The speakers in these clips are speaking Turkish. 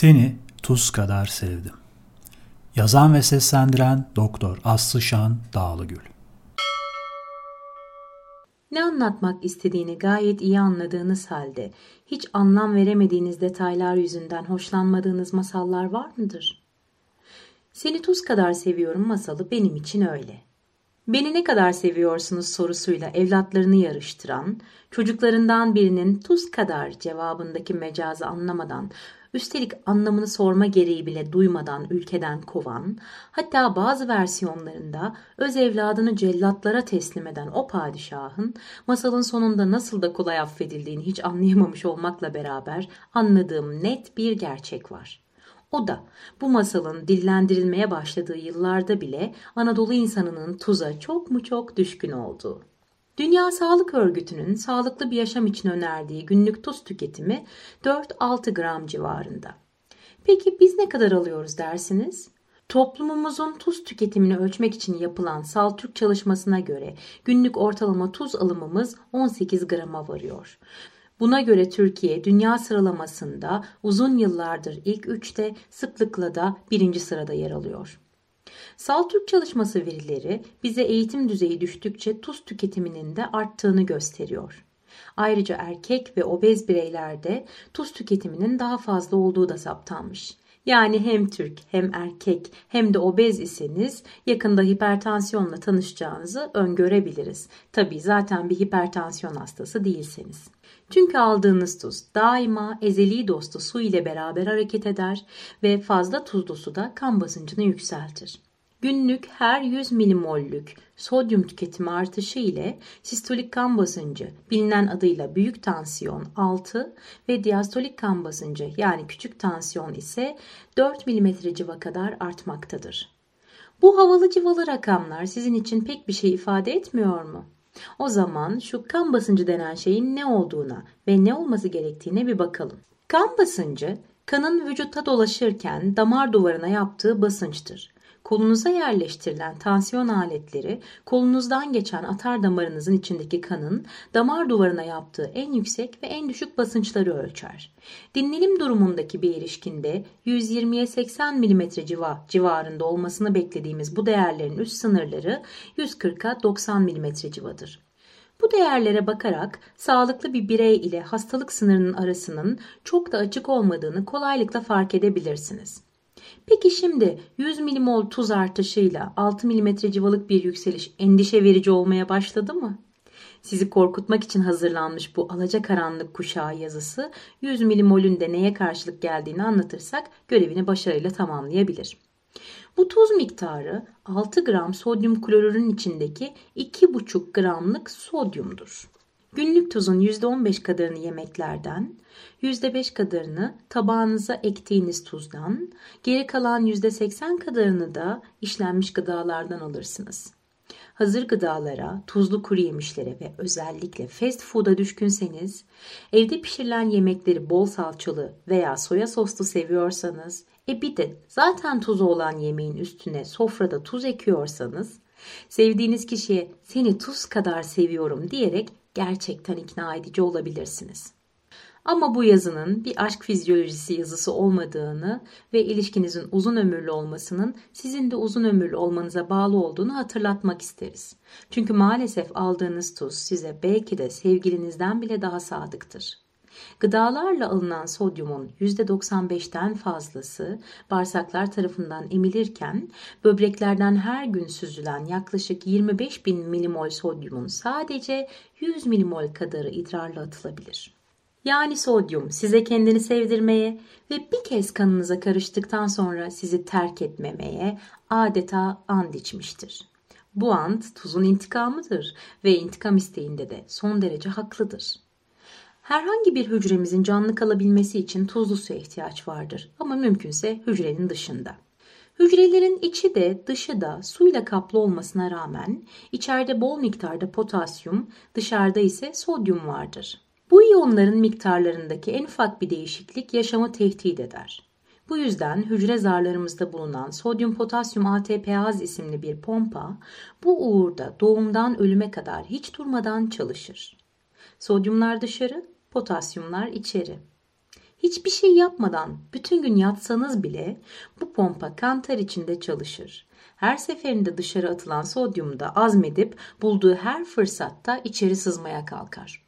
Seni tuz kadar sevdim. Yazan ve seslendiren Doktor Aslı Şan Dağlıgül. Ne anlatmak istediğini gayet iyi anladığınız halde hiç anlam veremediğiniz detaylar yüzünden hoşlanmadığınız masallar var mıdır? Seni tuz kadar seviyorum masalı benim için öyle. Beni ne kadar seviyorsunuz sorusuyla evlatlarını yarıştıran, çocuklarından birinin tuz kadar cevabındaki mecazı anlamadan üstelik anlamını sorma gereği bile duymadan ülkeden kovan, hatta bazı versiyonlarında öz evladını cellatlara teslim eden o padişahın masalın sonunda nasıl da kolay affedildiğini hiç anlayamamış olmakla beraber anladığım net bir gerçek var. O da bu masalın dillendirilmeye başladığı yıllarda bile Anadolu insanının tuza çok mu çok düşkün olduğu. Dünya Sağlık Örgütü'nün sağlıklı bir yaşam için önerdiği günlük tuz tüketimi 4-6 gram civarında. Peki biz ne kadar alıyoruz dersiniz? Toplumumuzun tuz tüketimini ölçmek için yapılan Saltürk çalışmasına göre günlük ortalama tuz alımımız 18 grama varıyor. Buna göre Türkiye dünya sıralamasında uzun yıllardır ilk üçte sıklıkla da birinci sırada yer alıyor. Saltürk çalışması verileri bize eğitim düzeyi düştükçe tuz tüketiminin de arttığını gösteriyor. Ayrıca erkek ve obez bireylerde tuz tüketiminin daha fazla olduğu da saptanmış. Yani hem Türk hem erkek hem de obez iseniz yakında hipertansiyonla tanışacağınızı öngörebiliriz. Tabi zaten bir hipertansiyon hastası değilseniz. Çünkü aldığınız tuz daima ezeli dostu su ile beraber hareket eder ve fazla tuzlu su da kan basıncını yükseltir. Günlük her 100 milimollük sodyum tüketimi artışı ile sistolik kan basıncı bilinen adıyla büyük tansiyon 6 ve diastolik kan basıncı yani küçük tansiyon ise 4 mm civa kadar artmaktadır. Bu havalı civalı rakamlar sizin için pek bir şey ifade etmiyor mu? O zaman şu kan basıncı denen şeyin ne olduğuna ve ne olması gerektiğine bir bakalım. Kan basıncı kanın vücutta dolaşırken damar duvarına yaptığı basınçtır. Kolunuza yerleştirilen tansiyon aletleri kolunuzdan geçen atar damarınızın içindeki kanın damar duvarına yaptığı en yüksek ve en düşük basınçları ölçer. Dinlenim durumundaki bir erişkinde 120'ye 80 mm civa civarında olmasını beklediğimiz bu değerlerin üst sınırları 140'a 90 mm civadır. Bu değerlere bakarak sağlıklı bir birey ile hastalık sınırının arasının çok da açık olmadığını kolaylıkla fark edebilirsiniz. Peki şimdi 100 milimol tuz artışıyla 6 milimetre civalık bir yükseliş endişe verici olmaya başladı mı? Sizi korkutmak için hazırlanmış bu alacakaranlık kuşağı yazısı 100 milimolün de neye karşılık geldiğini anlatırsak görevini başarıyla tamamlayabilir. Bu tuz miktarı 6 gram sodyum klorürün içindeki 2,5 gramlık sodyumdur. Günlük tuzun %15 kadarını yemeklerden, %5 kadarını tabağınıza ektiğiniz tuzdan, geri kalan %80 kadarını da işlenmiş gıdalardan alırsınız. Hazır gıdalara, tuzlu kuru yemişlere ve özellikle fast food'a düşkünseniz, evde pişirilen yemekleri bol salçalı veya soya soslu seviyorsanız, e bir de zaten tuzu olan yemeğin üstüne sofrada tuz ekiyorsanız, sevdiğiniz kişiye seni tuz kadar seviyorum diyerek gerçekten ikna edici olabilirsiniz. Ama bu yazının bir aşk fizyolojisi yazısı olmadığını ve ilişkinizin uzun ömürlü olmasının sizin de uzun ömürlü olmanıza bağlı olduğunu hatırlatmak isteriz. Çünkü maalesef aldığınız tuz size belki de sevgilinizden bile daha sadıktır. Gıdalarla alınan sodyumun %95'ten fazlası bağırsaklar tarafından emilirken böbreklerden her gün süzülen yaklaşık 25 bin milimol sodyumun sadece 100 milimol kadarı idrarla atılabilir. Yani sodyum size kendini sevdirmeye ve bir kez kanınıza karıştıktan sonra sizi terk etmemeye adeta and içmiştir. Bu ant tuzun intikamıdır ve intikam isteğinde de son derece haklıdır. Herhangi bir hücremizin canlı kalabilmesi için tuzlu suya ihtiyaç vardır ama mümkünse hücrenin dışında. Hücrelerin içi de dışı da suyla kaplı olmasına rağmen içeride bol miktarda potasyum, dışarıda ise sodyum vardır. Bu iyonların miktarlarındaki en ufak bir değişiklik yaşamı tehdit eder. Bu yüzden hücre zarlarımızda bulunan sodyum potasyum ATPaz isimli bir pompa bu uğurda doğumdan ölüme kadar hiç durmadan çalışır. Sodyumlar dışarı, potasyumlar içeri. Hiçbir şey yapmadan bütün gün yatsanız bile bu pompa kantar içinde çalışır. Her seferinde dışarı atılan sodyumu da azmedip bulduğu her fırsatta içeri sızmaya kalkar.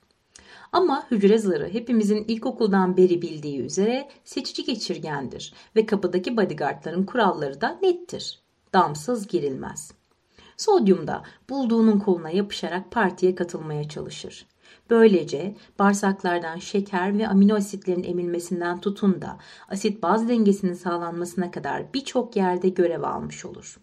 Ama hücre zarı hepimizin ilkokuldan beri bildiği üzere seçici geçirgendir ve kapıdaki bodyguardların kuralları da nettir. Damsız girilmez. Sodyum da bulduğunun koluna yapışarak partiye katılmaya çalışır. Böylece bağırsaklardan şeker ve amino asitlerin emilmesinden tutun da asit baz dengesinin sağlanmasına kadar birçok yerde görev almış olur.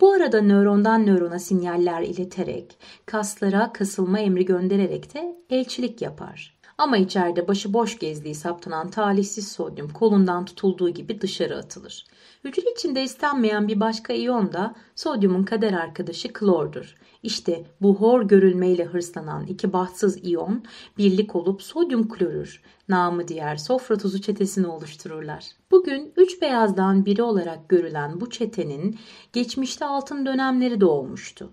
Bu arada nörondan nörona sinyaller ileterek, kaslara kasılma emri göndererek de elçilik yapar. Ama içeride başı boş gezdiği saptanan talihsiz sodyum kolundan tutulduğu gibi dışarı atılır. Hücre içinde istenmeyen bir başka iyon da sodyumun kader arkadaşı klordur. İşte bu hor görülmeyle hırslanan iki bahtsız iyon birlik olup sodyum klorür, namı diğer sofra tuzu çetesini oluştururlar. Bugün üç beyazdan biri olarak görülen bu çetenin geçmişte altın dönemleri de olmuştu.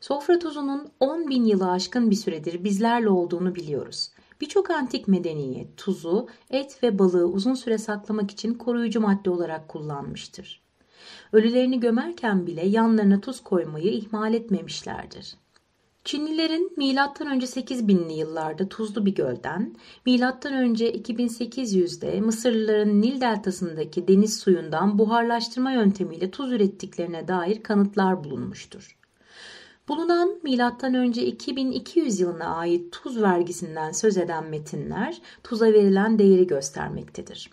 Sofra tuzunun 10 bin yılı aşkın bir süredir bizlerle olduğunu biliyoruz. Birçok antik medeniyet tuzu, et ve balığı uzun süre saklamak için koruyucu madde olarak kullanmıştır. Ölülerini gömerken bile yanlarına tuz koymayı ihmal etmemişlerdir. Çinlilerin M.Ö. 8000'li yıllarda tuzlu bir gölden, M.Ö. 2800'de Mısırlıların Nil deltasındaki deniz suyundan buharlaştırma yöntemiyle tuz ürettiklerine dair kanıtlar bulunmuştur. Bulunan M.Ö. 2200 yılına ait tuz vergisinden söz eden metinler tuza verilen değeri göstermektedir.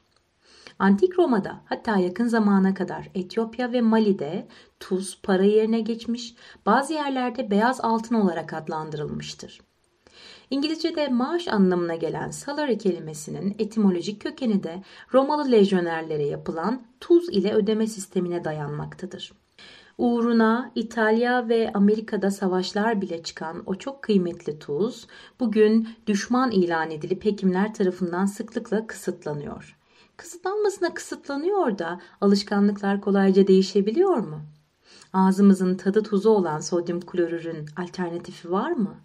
Antik Roma'da hatta yakın zamana kadar Etiyopya ve Mali'de tuz para yerine geçmiş, bazı yerlerde beyaz altın olarak adlandırılmıştır. İngilizce'de maaş anlamına gelen salary kelimesinin etimolojik kökeni de Romalı lejyonerlere yapılan tuz ile ödeme sistemine dayanmaktadır. Uğruna İtalya ve Amerika'da savaşlar bile çıkan o çok kıymetli tuz bugün düşman ilan edilip hekimler tarafından sıklıkla kısıtlanıyor. Kısıtlanmasına kısıtlanıyor da alışkanlıklar kolayca değişebiliyor mu? Ağzımızın tadı tuzu olan sodyum klorürün alternatifi var mı?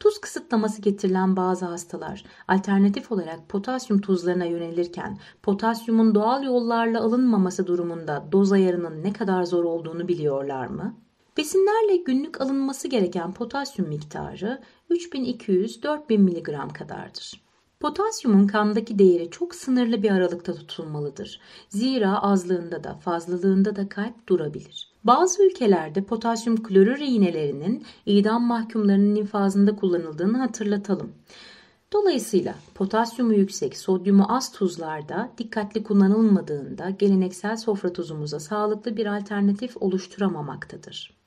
Tuz kısıtlaması getirilen bazı hastalar alternatif olarak potasyum tuzlarına yönelirken potasyumun doğal yollarla alınmaması durumunda doz ayarının ne kadar zor olduğunu biliyorlar mı? Besinlerle günlük alınması gereken potasyum miktarı 3200-4000 mg kadardır. Potasyumun kandaki değeri çok sınırlı bir aralıkta tutulmalıdır. Zira azlığında da fazlalığında da kalp durabilir. Bazı ülkelerde potasyum klorür iğnelerinin idam mahkumlarının infazında kullanıldığını hatırlatalım. Dolayısıyla potasyumu yüksek, sodyumu az tuzlarda dikkatli kullanılmadığında geleneksel sofra tuzumuza sağlıklı bir alternatif oluşturamamaktadır.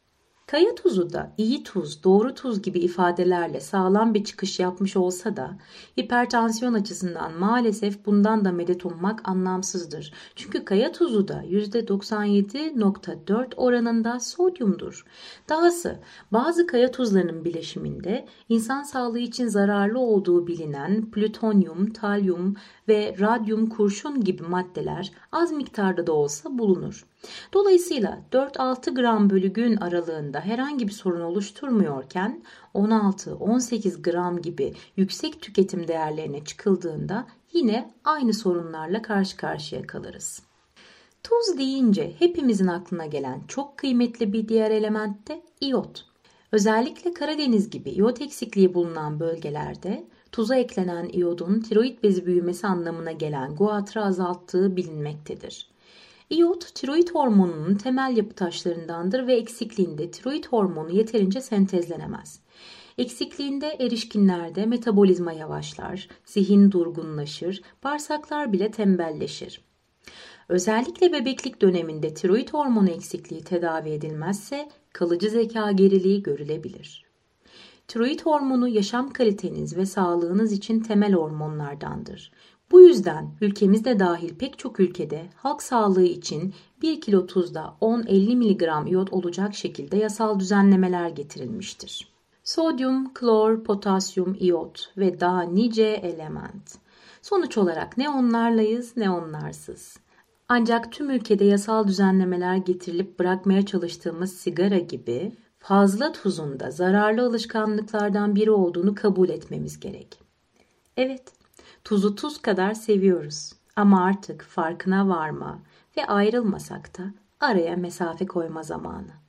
Kaya tuzu da iyi tuz, doğru tuz gibi ifadelerle sağlam bir çıkış yapmış olsa da hipertansiyon açısından maalesef bundan da medet ummak anlamsızdır. Çünkü kaya tuzu da %97.4 oranında sodyumdur. Dahası bazı kaya tuzlarının bileşiminde insan sağlığı için zararlı olduğu bilinen plütonyum, talyum ve radyum kurşun gibi maddeler az miktarda da olsa bulunur. Dolayısıyla 4-6 gram bölü gün aralığında herhangi bir sorun oluşturmuyorken 16-18 gram gibi yüksek tüketim değerlerine çıkıldığında yine aynı sorunlarla karşı karşıya kalırız. Tuz deyince hepimizin aklına gelen çok kıymetli bir diğer element de iot. Özellikle Karadeniz gibi iot eksikliği bulunan bölgelerde tuza eklenen iyodun tiroid bezi büyümesi anlamına gelen guatrı azalttığı bilinmektedir. İyot, tiroid hormonunun temel yapı taşlarındandır ve eksikliğinde tiroid hormonu yeterince sentezlenemez. Eksikliğinde erişkinlerde metabolizma yavaşlar, zihin durgunlaşır, bağırsaklar bile tembelleşir. Özellikle bebeklik döneminde tiroid hormonu eksikliği tedavi edilmezse kalıcı zeka geriliği görülebilir. Tiroid hormonu yaşam kaliteniz ve sağlığınız için temel hormonlardandır. Bu yüzden ülkemizde dahil pek çok ülkede halk sağlığı için 1 kilo tuzda 10-50 mg iot olacak şekilde yasal düzenlemeler getirilmiştir. Sodyum, klor, potasyum, iot ve daha nice element. Sonuç olarak ne onlarlayız ne onlarsız. Ancak tüm ülkede yasal düzenlemeler getirilip bırakmaya çalıştığımız sigara gibi fazla tuzun da zararlı alışkanlıklardan biri olduğunu kabul etmemiz gerek. Evet, Tuzu tuz kadar seviyoruz. Ama artık farkına varma ve ayrılmasak da araya mesafe koyma zamanı.